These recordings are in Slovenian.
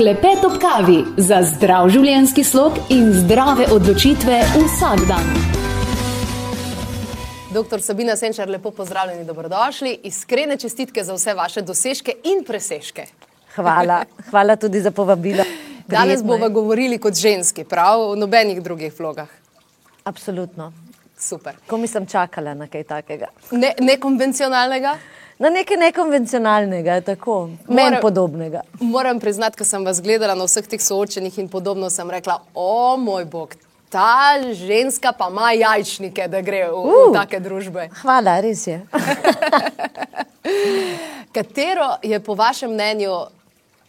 Klepet ob kavi za zdrav življenjski slog in zdrave odločitve vsak dan. Doktor Sabina Senčar, lepo pozdravljeni, dobrodošli. Iskrene čestitke za vse vaše dosežke in presežke. Hvala, hvala tudi za povabilo. Danes Prijetno bomo je. govorili kot ženski, prav v nobenih drugih vlogah. Absolutno. Super. Ko mi sem čakala na kaj takega. Ne, nekonvencionalnega? Na nekaj nekonvencionalnega, tako, meni podobnega. Moram priznati, ko sem vas gledala na vseh teh soočenih in podobno, sem rekla, o moj bog, ta ženska pa ima jajčnike, da gre v, v Uh. take družbe. Hvala, res je. Katero je po vašem mnenju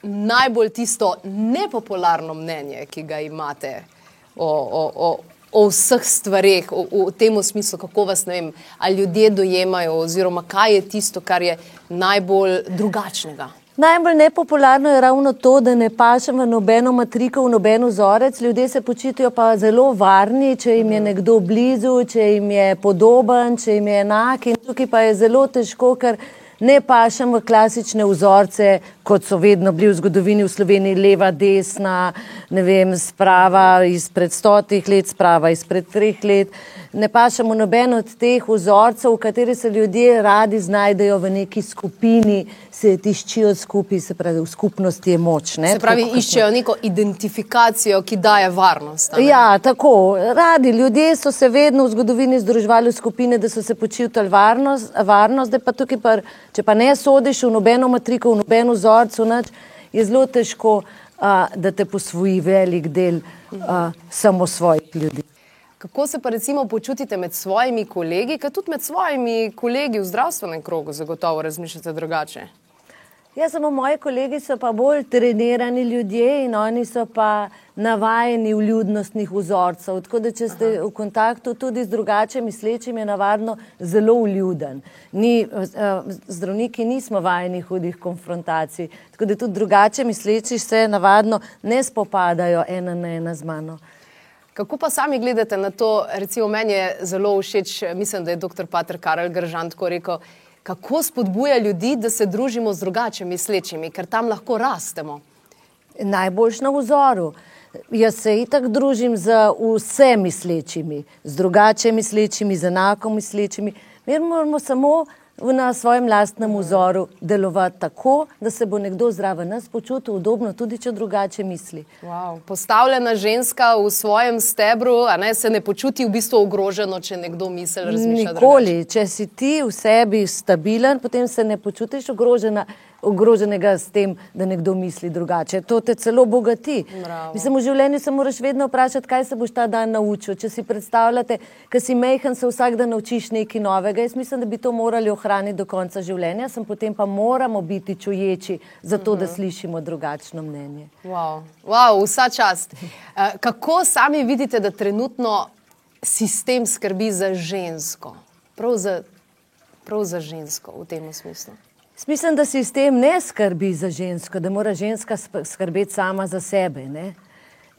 najbolj tisto nepopularno mnenje, ki ga imate o, o, o, o vseh stvareh, o, o tem smislu, kako vas vem, ljudje dojemajo, oziroma kaj je tisto, kar je najbolj drugačnega? Najbolj nepopularno je ravno to, da ne pašem v nobeno matriko, v noben vzorec. Ljudje se počutijo pa zelo varni, če jim je nekdo blizu, če jim je podoben, če jim je enak. In tukaj pa je zelo težko, ker ne pašem v klasične vzorce, kot so vedno bili v zgodovini v Sloveniji, leva, desna, ne vem, sprava izpred stotih let, sprava izpred treh let. Ne pašem v noben od teh vzorcev, v kateri se ljudje radi znajdejo v neki skupini, se tiščijo skupaj, se pravi, v skupnosti je moč. Ne? Se pravi, Tako iščejo neko identifikacijo, ki daje varnost. ne? Ja, tako. Radi ljudje so se vedno v zgodovini združevali v skupine, da so se počutili varnost, varnost zdaj pa tukaj, pa, če pa ne sodiš v nobeno matriko, v nobeno vzorcu, nič, je zelo težko, a, da te posvoji velik del a, samo svojih ljudi. Kako se pa recimo počutite med svojimi kolegi, kot tudi med svojimi kolegi v zdravstvenem krogu, zagotovo razmišljate drugače? Jaz samo moji kolegi so pa bolj trenirani ljudje in oni so pa navajeni v ljudnostnih vzorcev. Tako da, če ste Aha. v kontaktu tudi z drugače mislečim, je navadno zelo vljuden. Ni, uh, zdravniki nismo vajeni hudih konfrontacij, tako da tudi drugače misleči se navadno ne spopadajo ena na ena z mano. Kako pa sami gledate na to? Recimo, meni je zelo všeč, mislim, da je dr. Pater Karel Gržan tako rekel, kako spodbuja ljudi, da se družimo z drugače mislečimi, ker tam lahko rastemo. Najboljš na vzoru. Jaz se itak družim z vse mislečimi, z drugače mislečimi, z enako mislečimi. Mi moramo samo na svojem lastnem vzoru delovati tako, da se bo nekdo zraven nas počutil udobno, tudi če drugače misli. Wow. Postavljena ženska v svojem stebru, a ne se ne počuti v bistvu ogroženo, če nekdo misli, razmišlja. drugače. Nikoli, če si ti v sebi stabilen, potem se ne počutiš ogrožena, ogroženega s tem, da nekdo misli drugače. To te celo bogati. Bravo. Mislim, v življenju se moraš vedno vprašati, kaj se boš ta dan naučil. Če si predstavljate, da si mehen, se vsak dan naučiš nekaj novega. Jaz mislim, da bi to morali ohraniti do konca življenja, sem potem pa moramo biti čuječi za to, da slišimo drugačno mnenje. Wow. Wow, vsa čast. Eh, Kako sami vidite, da trenutno sistem skrbi za žensko? Prav za, prav za žensko v tem smislu. Mislim, da sistem ne skrbi za žensko, da mora ženska skrbeti sama za sebe. Ne?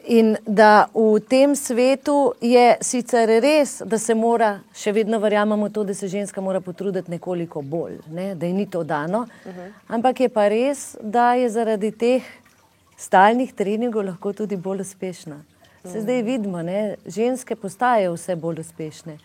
In da v tem svetu je sicer res, da se mora, še vedno verjamemo to, da se ženska mora potruditi nekoliko bolj, ne? da ji ni to dano. Uh -huh. Ampak je pa res, da je zaradi teh stalnih treningov lahko tudi bolj uspešna. Se zdaj vidimo, ne? ženske postajajo vse bolj uspešne.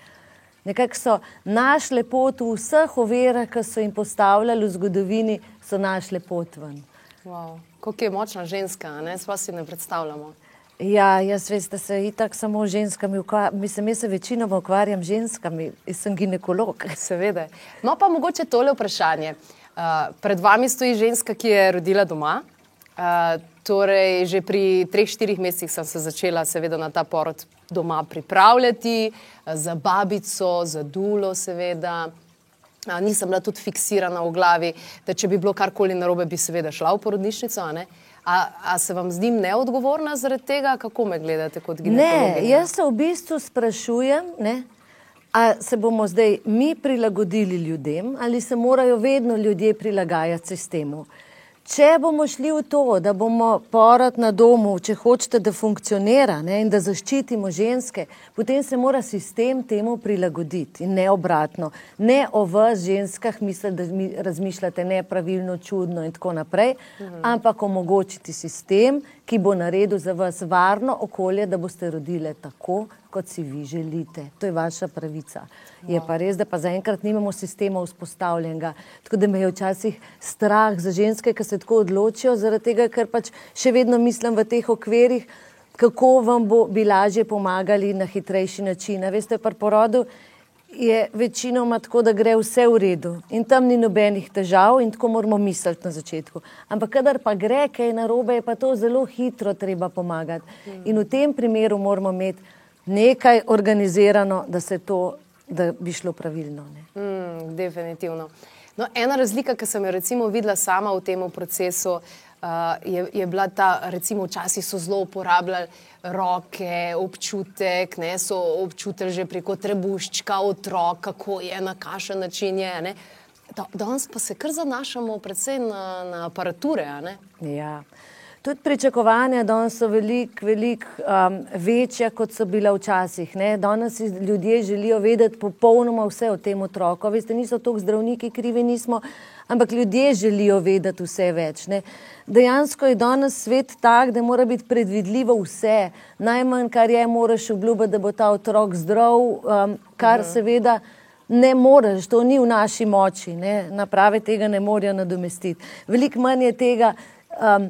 Nekako so našle pot v vseh ovirah, ki so jim postavljali v zgodovini, so našle pot ven. Wow. Kako je močna ženska, ne? sva si ne predstavljamo. Ja, jaz veste, se itak samo z ženskami ukvarjam. Mislim, jaz se večinoma ukvarjam z ženskami, jaz sem ginekolog. Seveda. No, pa mogoče tole vprašanje. Uh, pred vami stoji ženska, ki je rodila doma. Uh, torej, že pri treh, štirih mesecih sem se začela, seveda, na ta porod doma pripravljati, uh, za babico, za dulo, seveda. Uh, nisem bila tudi fiksirana v glavi, da če bi bilo karkoli narobe, bi seveda šla v porodnišnico. a ne? A, a se vam zdi neodgovorna zaradi tega, kako me gledate kot Ne, ginekologinja? jaz se v bistvu sprašujem, ne, a se bomo zdaj mi prilagodili ljudem ali se morajo vedno ljudje prilagajati sistemu. Če bomo šli v to, da bomo porod na domu, če hočete, da funkcionira ne, in da zaščitimo ženske, potem se mora sistem temu prilagoditi in ne obratno. Ne o vas, ženskah, misliti, da mi razmišljate nepravilno, čudno in tako naprej, mhm. ampak omogočiti sistem, ki bo naredil za vas varno okolje, da boste rodile tako, kot si vi želite. To je vaša pravica. Je pa res, da pa zaenkrat nimamo sistema vzpostavljenega. Tako da me je včasih strah za ženske, ki se tako odločijo, zaradi tega, ker pač še vedno mislim v teh okvirih, kako vam bo bi lažje pomagali na hitrejši način. A veste, pri porodu je večinoma tako, da gre vse v redu in tam ni nobenih težav in tako moramo misliti na začetku. Ampak kadar pa gre kaj narobe, je pa to zelo hitro treba pomagati. In v tem primeru moramo imeti nekaj organizirano, da se to da bi šlo pravilno. Mm, definitivno. No, ena razlika, ki sem jo recimo videla sama v tem procesu, uh, je, je bila ta, recimo včasih so zelo uporabljali roke, občutek, ne, so občutili že preko trebuščka otroka, kako je na kašen način je. Danes pa se kar zanašamo predvsem na, na aparature. Ja. Tudi pričakovanja danes so veliko, veliko um, večja, kot so bila včasih. Ne? Danes ljudje želijo vedeti popolnoma vse o tem otroku. Veste, niso toliko zdravniki krivi, nismo, ampak ljudje želijo vedeti vse več. Ne? Dejansko je danes svet tak, da mora biti predvidljivo vse. Najmanj, kar je, moraš obljubiti, da bo ta otrok zdrav, um, kar mhm. seveda. Ne moreš, to ni v naši moči, ne? naprave tega ne morejo nadomestiti. Veliko manj je tega, um,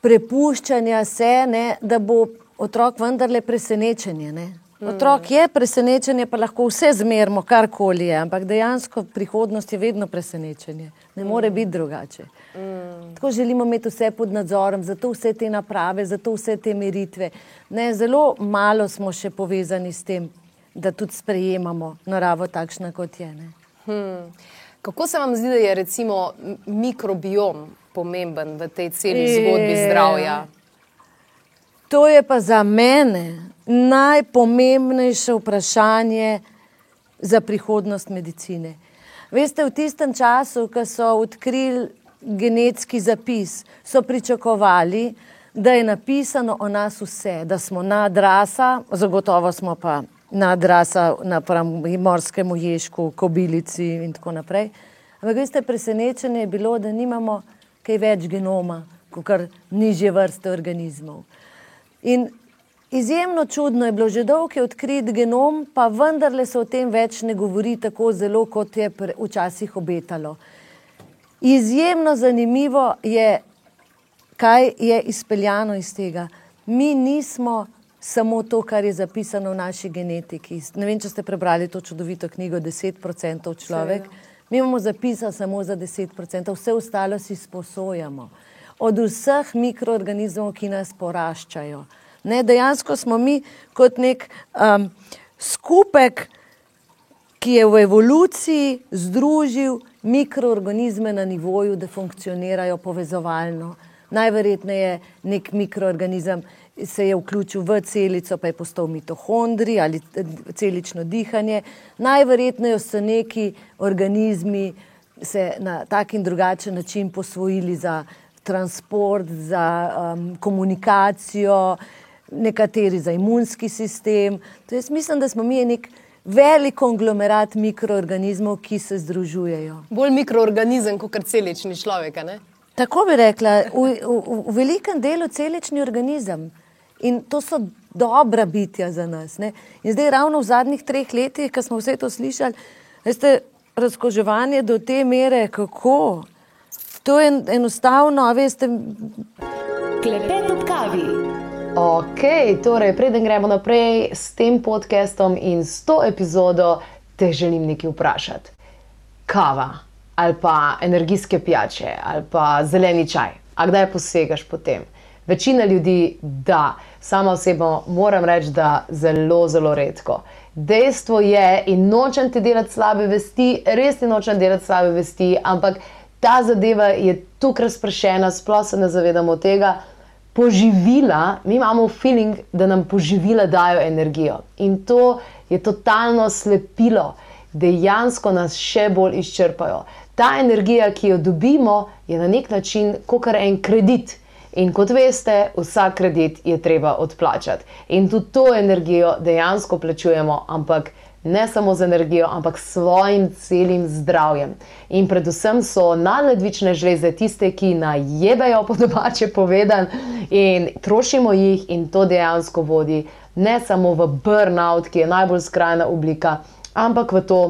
prepuščanja se, ne, da bo otrok vendarle presenečenje. Ne. Otrok je presenečenje, pa lahko vse zmerimo, karkoli je, ampak dejansko prihodnost je vedno presenečenje. Ne more biti drugače. Tako želimo imeti vse pod nadzorom, zato vse te naprave, zato vse te meritve. Ne, zelo malo smo še povezani s tem, da tudi sprejemamo naravo takšna, kot je. Hmm. Kako se vam zdi, da je recimo mikrobiom pomemben v tej celi zgodbi zdravja? To je pa za mene najpomembnejše vprašanje za prihodnost medicine. Veste, v tistem času, ko so odkrili genetski zapis, so pričakovali, da je napisano o nas vse, da smo nadrasa, zagotovo smo pa nadrasa na morskem ješku, kobilici in tako naprej. Ampak veste, presenečenje je bilo, da nimamo kaj več genoma, kot nižje vrste organizmov. In izjemno čudno je bilo, že dolgo je odkrit genom, pa vendarle se o tem več ne govori tako zelo, kot je včasih obetalo. Izjemno zanimivo je, kaj je izpeljano iz tega. Mi nismo samo to, kar je zapisano v naši genetiki. Ne vem, če ste prebrali to čudovito knjigo 10% človek. Seveda. Mi imamo zapisano samo za 10%, vse ostalo si sposojamo. Od vseh mikroorganizmov, ki nas poraščajo. Ne, dejansko smo mi kot nek um, skupek, ki je v evoluciji združil mikroorganizme na nivoju, da funkcionirajo povezovalno. Najverjetneje nek mikroorganizem se je vključil v celico, pa je postal mitohondri ali eh, celično dihanje. Najverjetneje so neki organizmi se na tak in drugačen način posvojili za transport, za um, komunikacijo, nekateri za imunski sistem. Jaz mislim, da smo mi nek velik konglomerat mikroorganizmov, ki se združujejo. Bolj mikroorganizem kot celični človek. Ne? Tako bi rekla, v, v, v velikem delu celični organizem. In to so dobra bitja za nas. Ne? In zdaj, ravno v zadnjih treh letih, ko smo vse to slišali, veste, razkoževanje do te mere, kako. To je enostavno, a veste. Klepet ob kavi. Ok, torej, preden gremo naprej s tem podcastom in s to epizodo, te želim nekaj vprašati. Kava ali pa energijske pijače ali pa zeleni čaj, a kdaj posegaš po tem? Večina ljudi, da, sama osebno moram reči, da zelo, zelo redko. Dejstvo je, in nočem ti delati slabe vesti, res ti nočem delati slabe vesti, ampak ta zadeva je tukaj razpršena, sploh se ne zavedamo tega. Poživila, mi imamo feeling, da nam poživila dajo energijo in to je totalno slepilo, dejansko nas še bolj izčrpajo. Ta energija, ki jo dobimo, je na nek način kot en kredit. In kot veste, vsak kredit je treba odplačati. In tudi to energijo dejansko plačujemo, ampak ne samo z energijo, ampak s svojim celim zdravjem. In predvsem so nadledvične žleze tiste, ki najebejo, po domače povedan, in trošimo jih, in to dejansko vodi ne samo v burnout, ki je najbolj skrajna oblika, ampak v to.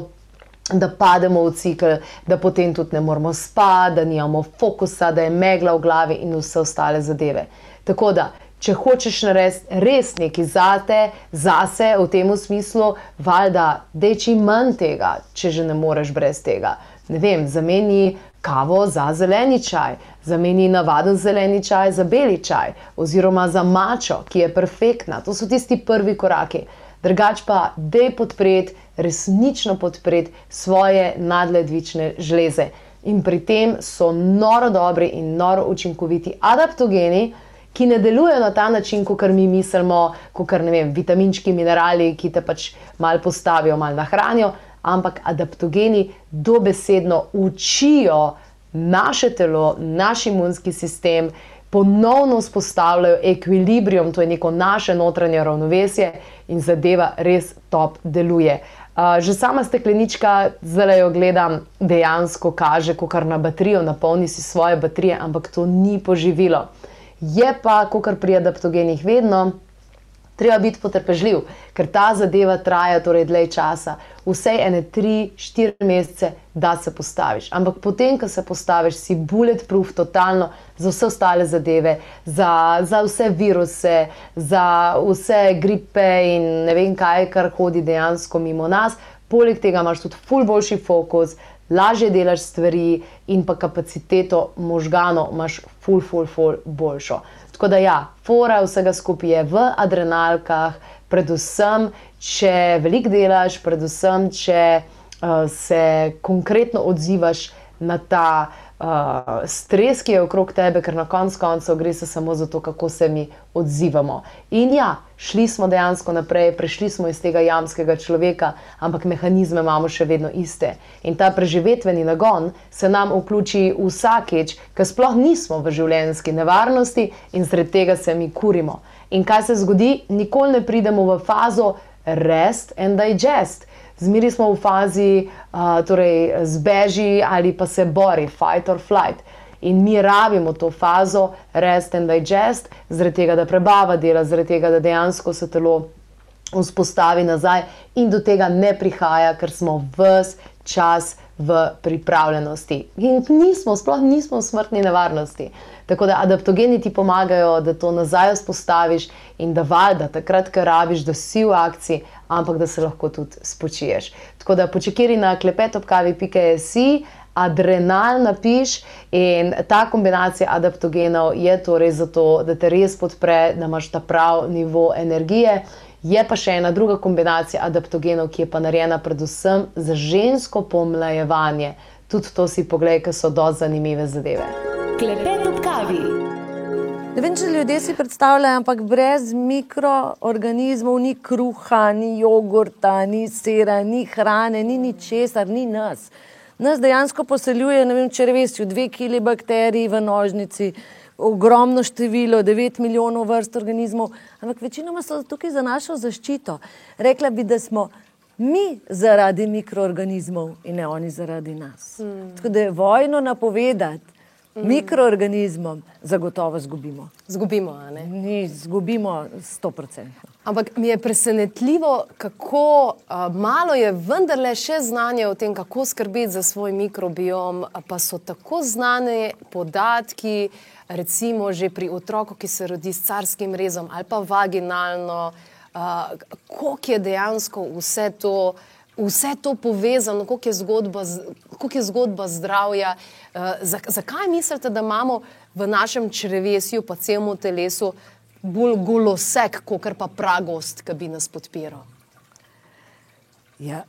Da pademo v cikl, da potem tudi ne moramo spati, da nimamo fokusa, da je megla v glavi in vse ostale zadeve. Tako da, če hočeš narediti res nekaj zate, zase v tem smislu, valjda, da je čim manj tega, če že ne moreš brez tega. Ne vem, zameni kavo za zeleni čaj, zameni navaden zeleni čaj za beli čaj, oziroma za mačo, ki je perfektna. To so tisti prvi koraki. Drugač pa, da je podpreti, resnično podpreti svoje nadledvične žleze. In pri tem so noro dobri in noro učinkoviti adaptogeni, ki ne delujejo na ta način, kot mi mislimo, kot ne vem, vitaminčki, minerali, ki te pač malo postavijo, malo nahranijo, ampak adaptogeni dobesedno učijo naše telo, naš imunski sistem, ponovno vzpostavljajo ekvilibrium, to je neko naše notranje ravnovesje in zadeva res top deluje. Uh, že sama steklenička, zdaj jo gledam, dejansko kaže, ko kar na baterijo, napolni si svoje baterije, ampak to ni poživilo. Je pa, kot pri adaptogenih, vedno treba biti potrpežljiv, ker ta zadeva traja torej dlje časa, vse ene tri, štiri mesece, da se postaviš. Ampak potem, ko se postaviš, si bulletproof, totalno za vse ostale zadeve, za, za vse viruse, za vse gripe in ne vem kaj, kar hodi dejansko mimo nas. Poleg tega imaš tudi ful boljši fokus, lažje delaš stvari in pa kapaciteto možganov imaš ful, ful, ful boljšo. Tako da ja, fora vsega skupaj je v adrenalkah, predvsem, če veliko delaš, predvsem, če uh, se konkretno odzivaš na ta uh, stres, ki je okrog tebe, ker na koncu koncev gre se samo za to, kako se mi odzivamo. In ja, šli smo dejansko naprej, prešli smo iz tega jamskega človeka, ampak mehanizme imamo še vedno iste. In ta preživetveni nagon se nam vključi vsakeč, ker sploh nismo v življenjski nevarnosti in zaradi tega se mi kurimo. In kaj se zgodi, nikoli ne pridemo v fazo rest and digest zmeri smo v fazi, uh, torej zbeži ali pa se bori, fight or flight. In mi rabimo to fazo, rest and digest, zaradi tega, da prebava dela, zaradi tega, da dejansko se telo vzpostavi nazaj in do tega ne prihaja, ker smo vse čas v pripravljenosti. In nismo, sploh nismo v smrtni nevarnosti. Tako da adaptogeni ti pomagajo, da to nazaj vzpostaviš in da valjda takrat, ko rabiš, da si v akciji, ampak da se lahko tudi spočiješ. Tako da počekaj na klepetopkavi.js. Adrenal napiš in ta kombinacija adaptogenov je torej zato, da te res podpre, da imaš ta prav nivo energije. Je pa še ena druga kombinacija adaptogenov, ki je pa narejena predvsem za žensko pomlajevanje. Tudi to si pogledaj, ker so do zanimive zadeve. Klepet ob kavi. Ne vem, če ljudje si predstavljajo, ampak brez mikroorganizmov ni kruha, ni jogurta, ni sera, ni hrane, ni ničesar, ni nas. Nas dejansko poseljuje, ne vem, če res, dve kili bakterij v nožnici, ogromno število, 9 milijonov vrst organizmov, ampak večinoma so tukaj za našo zaščito. Rekla bi, da smo mi zaradi mikroorganizmov in ne oni zaradi nas. Hmm. Tako da je vojno napovedati mm. mikroorganizmom, zagotovo zgubimo. Zgubimo, ne? Zgubimo 100%. Ampak mi je presenetljivo, kako uh, malo je vendarle še znanje o tem, kako skrbeti za svoj mikrobiom, pa so tako znane podatki, recimo že pri otroku, ki se rodi s carskim rezom ali pa vaginalno, uh, koliko je dejansko vse to vse to povezano, kako je zgodba, je zgodba zdravja. Uh, zakaj mislite, da imamo v našem črevesju, pa celemu telesu, bolj golosek, kot pa pragost, ki bi nas podpiral? Ja.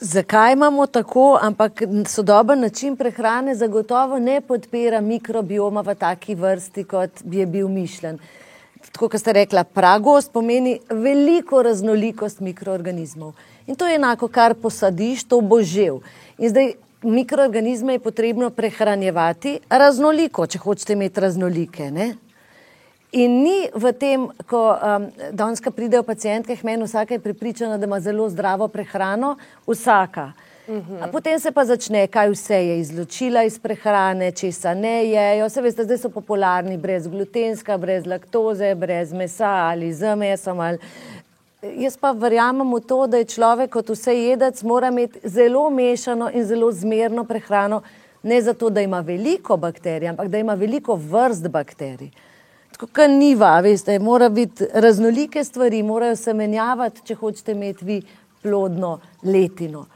Zakaj imamo tako, ampak sodoben način prehrane zagotovo ne podpira mikrobioma v taki vrsti, kot bi je bil mišljen. Tako kot ste rekla, pragost pomeni veliko raznolikost mikroorganizmov. In to je enako, kar posadiš, to bo živ. In zdaj mikroorganizme je potrebno prehranjevati raznoliko, če hočete imeti raznolike. Ne? In ni v tem, ko um, danes pridejo pacijentke, meni vsaka je pripričana, da ima zelo zdravo prehrano, vsaka. A potem se pa začne, kaj vse je izločila iz prehrane, česa ne jejo. Se veste, zdaj so popularni brez glutenska, brez laktoze, brez mesa ali z mesom. Ali... Jaz pa verjamem v to, da je človek kot vse jedec, mora imeti zelo mešano in zelo zmerno prehrano, ne zato, da ima veliko bakterij, ampak da ima veliko vrst bakterij. Kot niva, veste, mora biti raznolike stvari, morajo se menjavati, če hočete imeti vi plodno letino.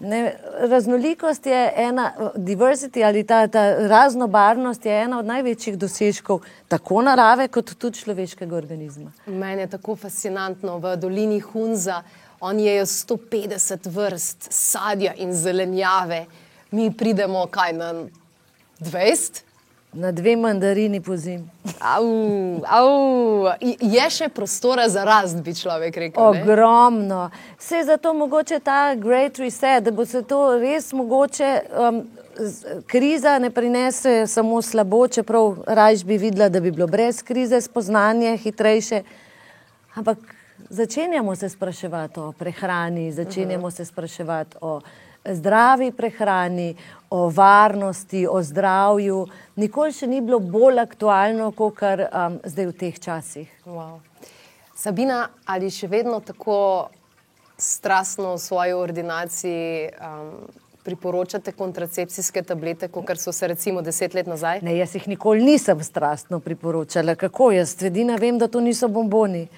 Ne, raznolikost je ena, diversity ali ta, ta raznobarvnost je ena od največjih dosežkov tako narave, kot tudi človeškega organizma. Meni je tako fascinantno v dolini Hunza. Oni jejo 150 vrst sadja in zelenjave, mi pridemo kaj na 20. Na dve mandarini po zim. Au, au. Je še prostora za rast, bi človek rekel. Ne? Ogromno. Vse je zato mogoče ta great reset, da bo se to res mogoče. Um, kriza ne prinese samo slabo, čeprav rajš bi videla, da bi bilo brez krize spoznanje hitrejše. Ampak začenjamo se spraševati o prehrani, začenjamo uh -huh. se spraševati o zdravi prehrani, o varnosti, o zdravju. Nikoli še ni bilo bolj aktualno, kot kar um, zdaj v teh časih. Wow. Sabina, ali še vedno tako strastno v svoji ordinaciji um, priporočate kontracepcijske tablete, kot so se recimo deset let nazaj? Ne, jaz jih nikoli nisem strastno priporočala. Kako jaz? Edina vem, da to niso bomboni.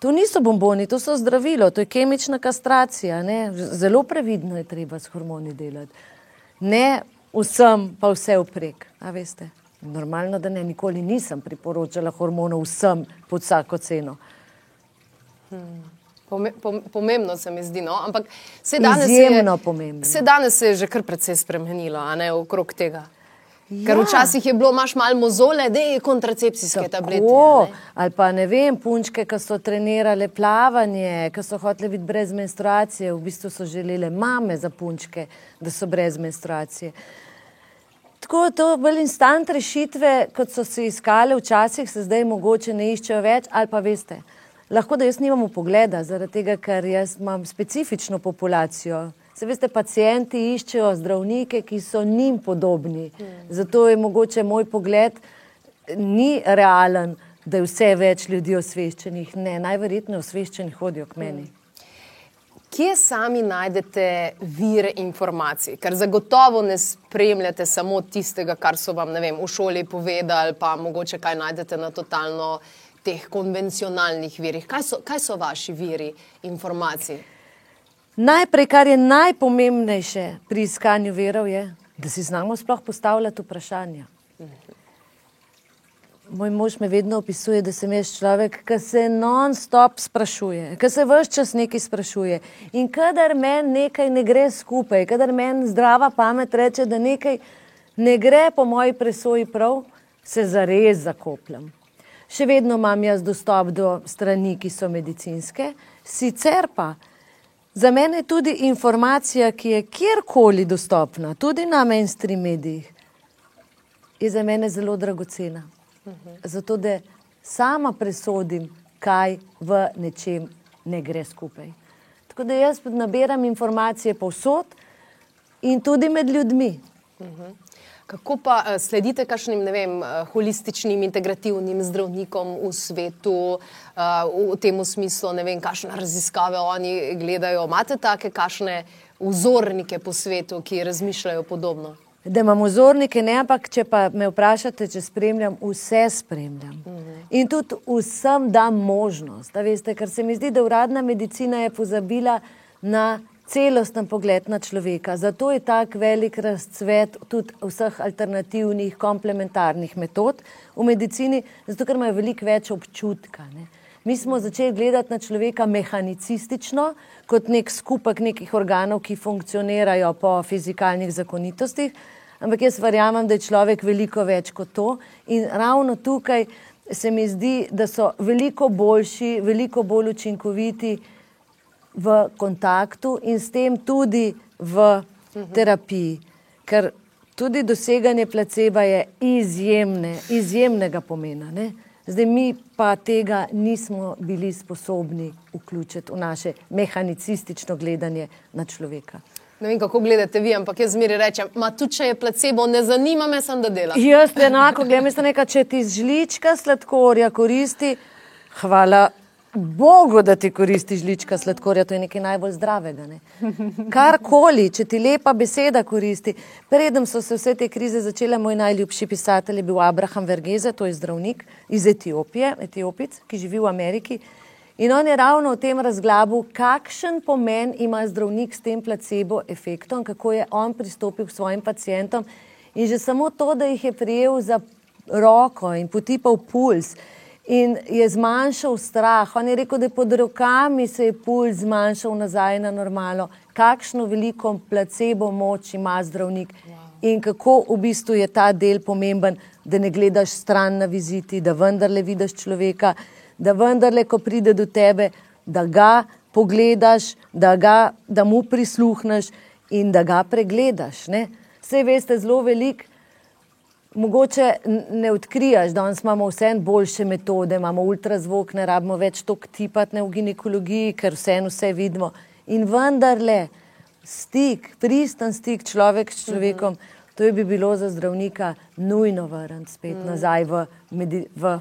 To niso bomboni, to so zdravilo, to je kemična kastracija. Ne? Zelo previdno je treba s hormoni delati. Ne vsem, pa vse vprek. Normalno, da ne, nikoli nisem priporočala hormonov vsem pod vsako ceno. Hmm. Pomembno se mi zdi, no? ampak se danes, je, se danes je že kar precej spremenilo, a ne okrog tega. Ja. Ker včasih je bilo, imaš malo mozole, da je kontracepcijske tablete. Ali pa ne vem, punčke, ki so trenirale plavanje, ki so hotele biti brez menstruacije, v bistvu so želele mame za punčke, da so brez menstruacije. Tako to bolj instant rešitve, kot so se iskale včasih, se zdaj mogoče ne iščejo več, ali pa veste, lahko da jaz nimam pogleda, zaradi tega, ker jaz imam specifično populacijo. Se veste, pacijenti iščejo zdravnike, ki so njim podobni. Zato je mogoče moj pogled ni realen, da je vse več ljudi osveščenih. Ne, najverjetneje osveščeni hodijo k meni. Kje sami najdete vire informacij? Ker zagotovo ne spremljate samo tistega, kar so vam vem, v šoli povedali, pa mogoče kaj najdete na totalno teh konvencionalnih virih. Kaj so, kaj so vaši viri informacij? Najprej, kar je najpomembnejše pri iskanju verov, je, da si znamo sploh postavljati vprašanja. Moj mož me vedno opisuje, da sem jaz človek, ki se non-stop sprašuje, ki se vse čas nekaj sprašuje. In kadar meni nekaj ne gre skupaj, kadar meni zdrava pamet reče, da nekaj ne gre po moji presoji prav, se zares zakopljam. Še vedno imam jaz dostop do strani, ki so medicinske, sicer pa. Za mene je tudi informacija, ki je kjerkoli dostopna, tudi na mainstream medijih, je za mene zelo dragocena. Zato, da sama presodim, kaj v nečem ne gre skupaj. Tako da jaz nabiram informacije povsod in tudi med ljudmi. Uh -huh. Kako pa uh, sledite kakšnim vem, uh, holističnim, integrativnim zdravnikom v svetu, uh, v tem smislu, ne vem, kakšne raziskave oni gledajo? Imate take kakšne vzornike po svetu, ki razmišljajo podobno? Da imam vzornike, ne, ampak če pa me vprašate, če spremljam, vse spremljam. Mhm. In tudi vsem dam možnost. Veste, ker se mi zdi, da uradna medicina je pozabila na celosten pogled na človeka. Zato je tako velik razcvet tudi vseh alternativnih, komplementarnih metod v medicini, zato ker imajo veliko več občutka. Ne. Mi smo začeli gledati na človeka mehanicistično, kot nek skupek nekih organov, ki funkcionirajo po fizikalnih zakonitostih, ampak jaz verjamem, da je človek veliko več kot to in ravno tukaj se mi zdi, da so veliko boljši, veliko bolj učinkoviti v kontaktu in s tem tudi v terapiji, ker tudi doseganje placeba je izjemne, izjemnega pomena. Ne? Zdaj mi pa tega nismo bili sposobni vključiti v naše mehanicistično gledanje na človeka. Ne vem, kako gledate vi, ampak jaz zmeri rečem, ma tu če je placebo, ne zanima me, sem da delam. Jaz enako gledam, mislim, neka, če ti žlička sladkorja koristi, hvala Bogu, da ti koristi žlička sladkorja, to je nekaj najbolj zdravega. Ne? Karkoli, če ti lepa beseda koristi. Predem so se vse te krize začele, moj najljubši pisatelj je bil Abraham Vergeze, to je zdravnik iz Etiopije, Etiopic, ki živi v Ameriki. In on je ravno o tem razglabil, kakšen pomen ima zdravnik s tem placebo efektom, kako je on pristopil k svojim pacijentom. In že samo to, da jih je prijel za roko in potipal puls in je zmanjšal strah. On je rekel, da je pod rokami se je puls zmanjšal nazaj na normalo. Kakšno veliko placebo moč ima zdravnik in kako v bistvu je ta del pomemben, da ne gledaš stran na viziti, da vendarle vidiš človeka da vendarle, ko pride do tebe, da ga pogledaš, da, ga, da mu prisluhneš in da ga pregledaš. Ne? Vse veste, zelo velik. Mogoče ne odkrijaš, da imamo vse boljše metode, imamo ultrazvok, ne rabimo več toliko tipati v ginekologiji, ker vseeno vse vidimo. In vendarle, stik, pristen stik človek s človekom, to bi bilo za zdravnika nujno vrniti spet nazaj v, v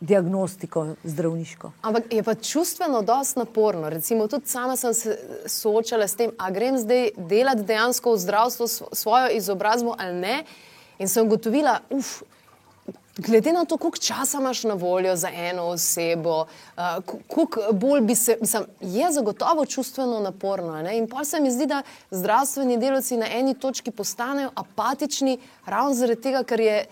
diagnostiko zdravniško. Ampak je pa čustveno dosti naporno. Recimo, tudi sama sem se soočala s tem, a grem zdaj delati dejansko v zdravstvu svojo izobrazbo ali ne. In sem ugotovila, uf. Glede na to, koliko časa imaš na voljo za eno osebo, uh, koliko bolj bi se, mislim, je zagotovo čustveno naporno. Ne? In pa se mi zdi, da zdravstveni delavci na eni točki postanejo apatični, ravno zaradi tega, ker je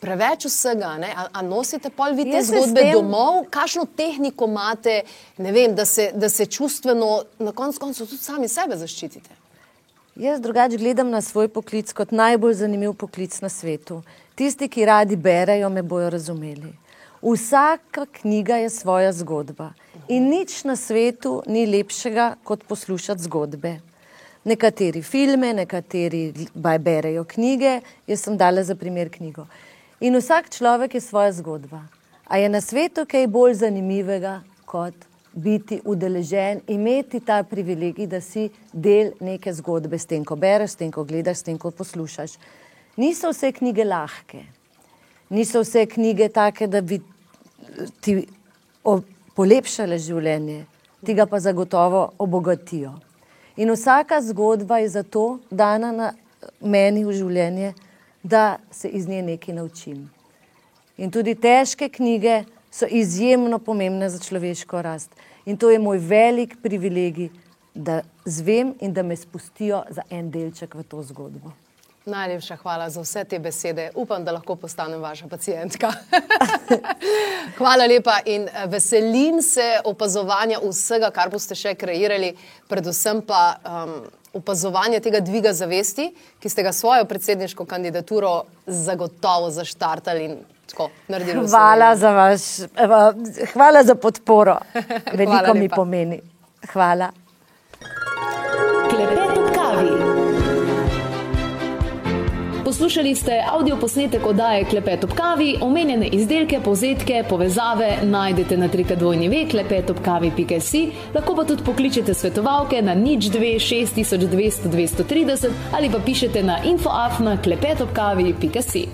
preveč vsega. A, a nosite pol vi te zgodbe tem... domov, kakšno tehniko imate, vem, da, se, da se čustveno na koncu koncev tudi sami sebe zaščitite? Jaz drugače gledam na svoj poklic kot najbolj zanimiv poklic na svetu. Tisti, ki radi berejo, me bojo razumeli. Vsaka knjiga je svoja zgodba in nič na svetu ni lepšega, kot poslušati zgodbe. Nekateri filme, nekateri berejo knjige, jaz sem dala za primer knjigo. In vsak človek je svoja zgodba. A je na svetu kaj bolj zanimivega, kot biti udeležen, imeti ta privilegij, da si del neke zgodbe, s tem, ko bereš, s tem, ko gledaš, s tem, ko poslušaš. Niso vse knjige lahke, niso vse knjige take, da bi ti polepšale življenje, ti ga pa zagotovo obogatijo. In vsaka zgodba je zato dana na meni v življenje, da se iz nje nekaj naučim. In tudi težke knjige so izjemno pomembne za človeško rast. In to je moj velik privilegij, da zvem in da me spustijo za en delček v to zgodbo. Najlepša hvala za vse te besede. Upam, da lahko postanem vaša pacijentka. hvala lepa in eh, veselim se opazovanja vsega, kar boste še kreirali, predvsem pa. Um, opazovanje tega dviga zavesti, ki ste ga svojo predsedniško kandidaturo zagotovo zaštartali in tako naredili. Hvala za vaš, hvala za podporo. Veliko hvala mi pomeni. Hvala. Poslušali ste avdio posnetek oddaje Klepet ob kavi, omenjene izdelke, povzetke, povezave najdete na trikadvojni ve klepetobkavi.si, lahko pa tudi pokličete svetovalke na nič 2 6200 230 ali pa pišete na infoafna klepetobkavi.si.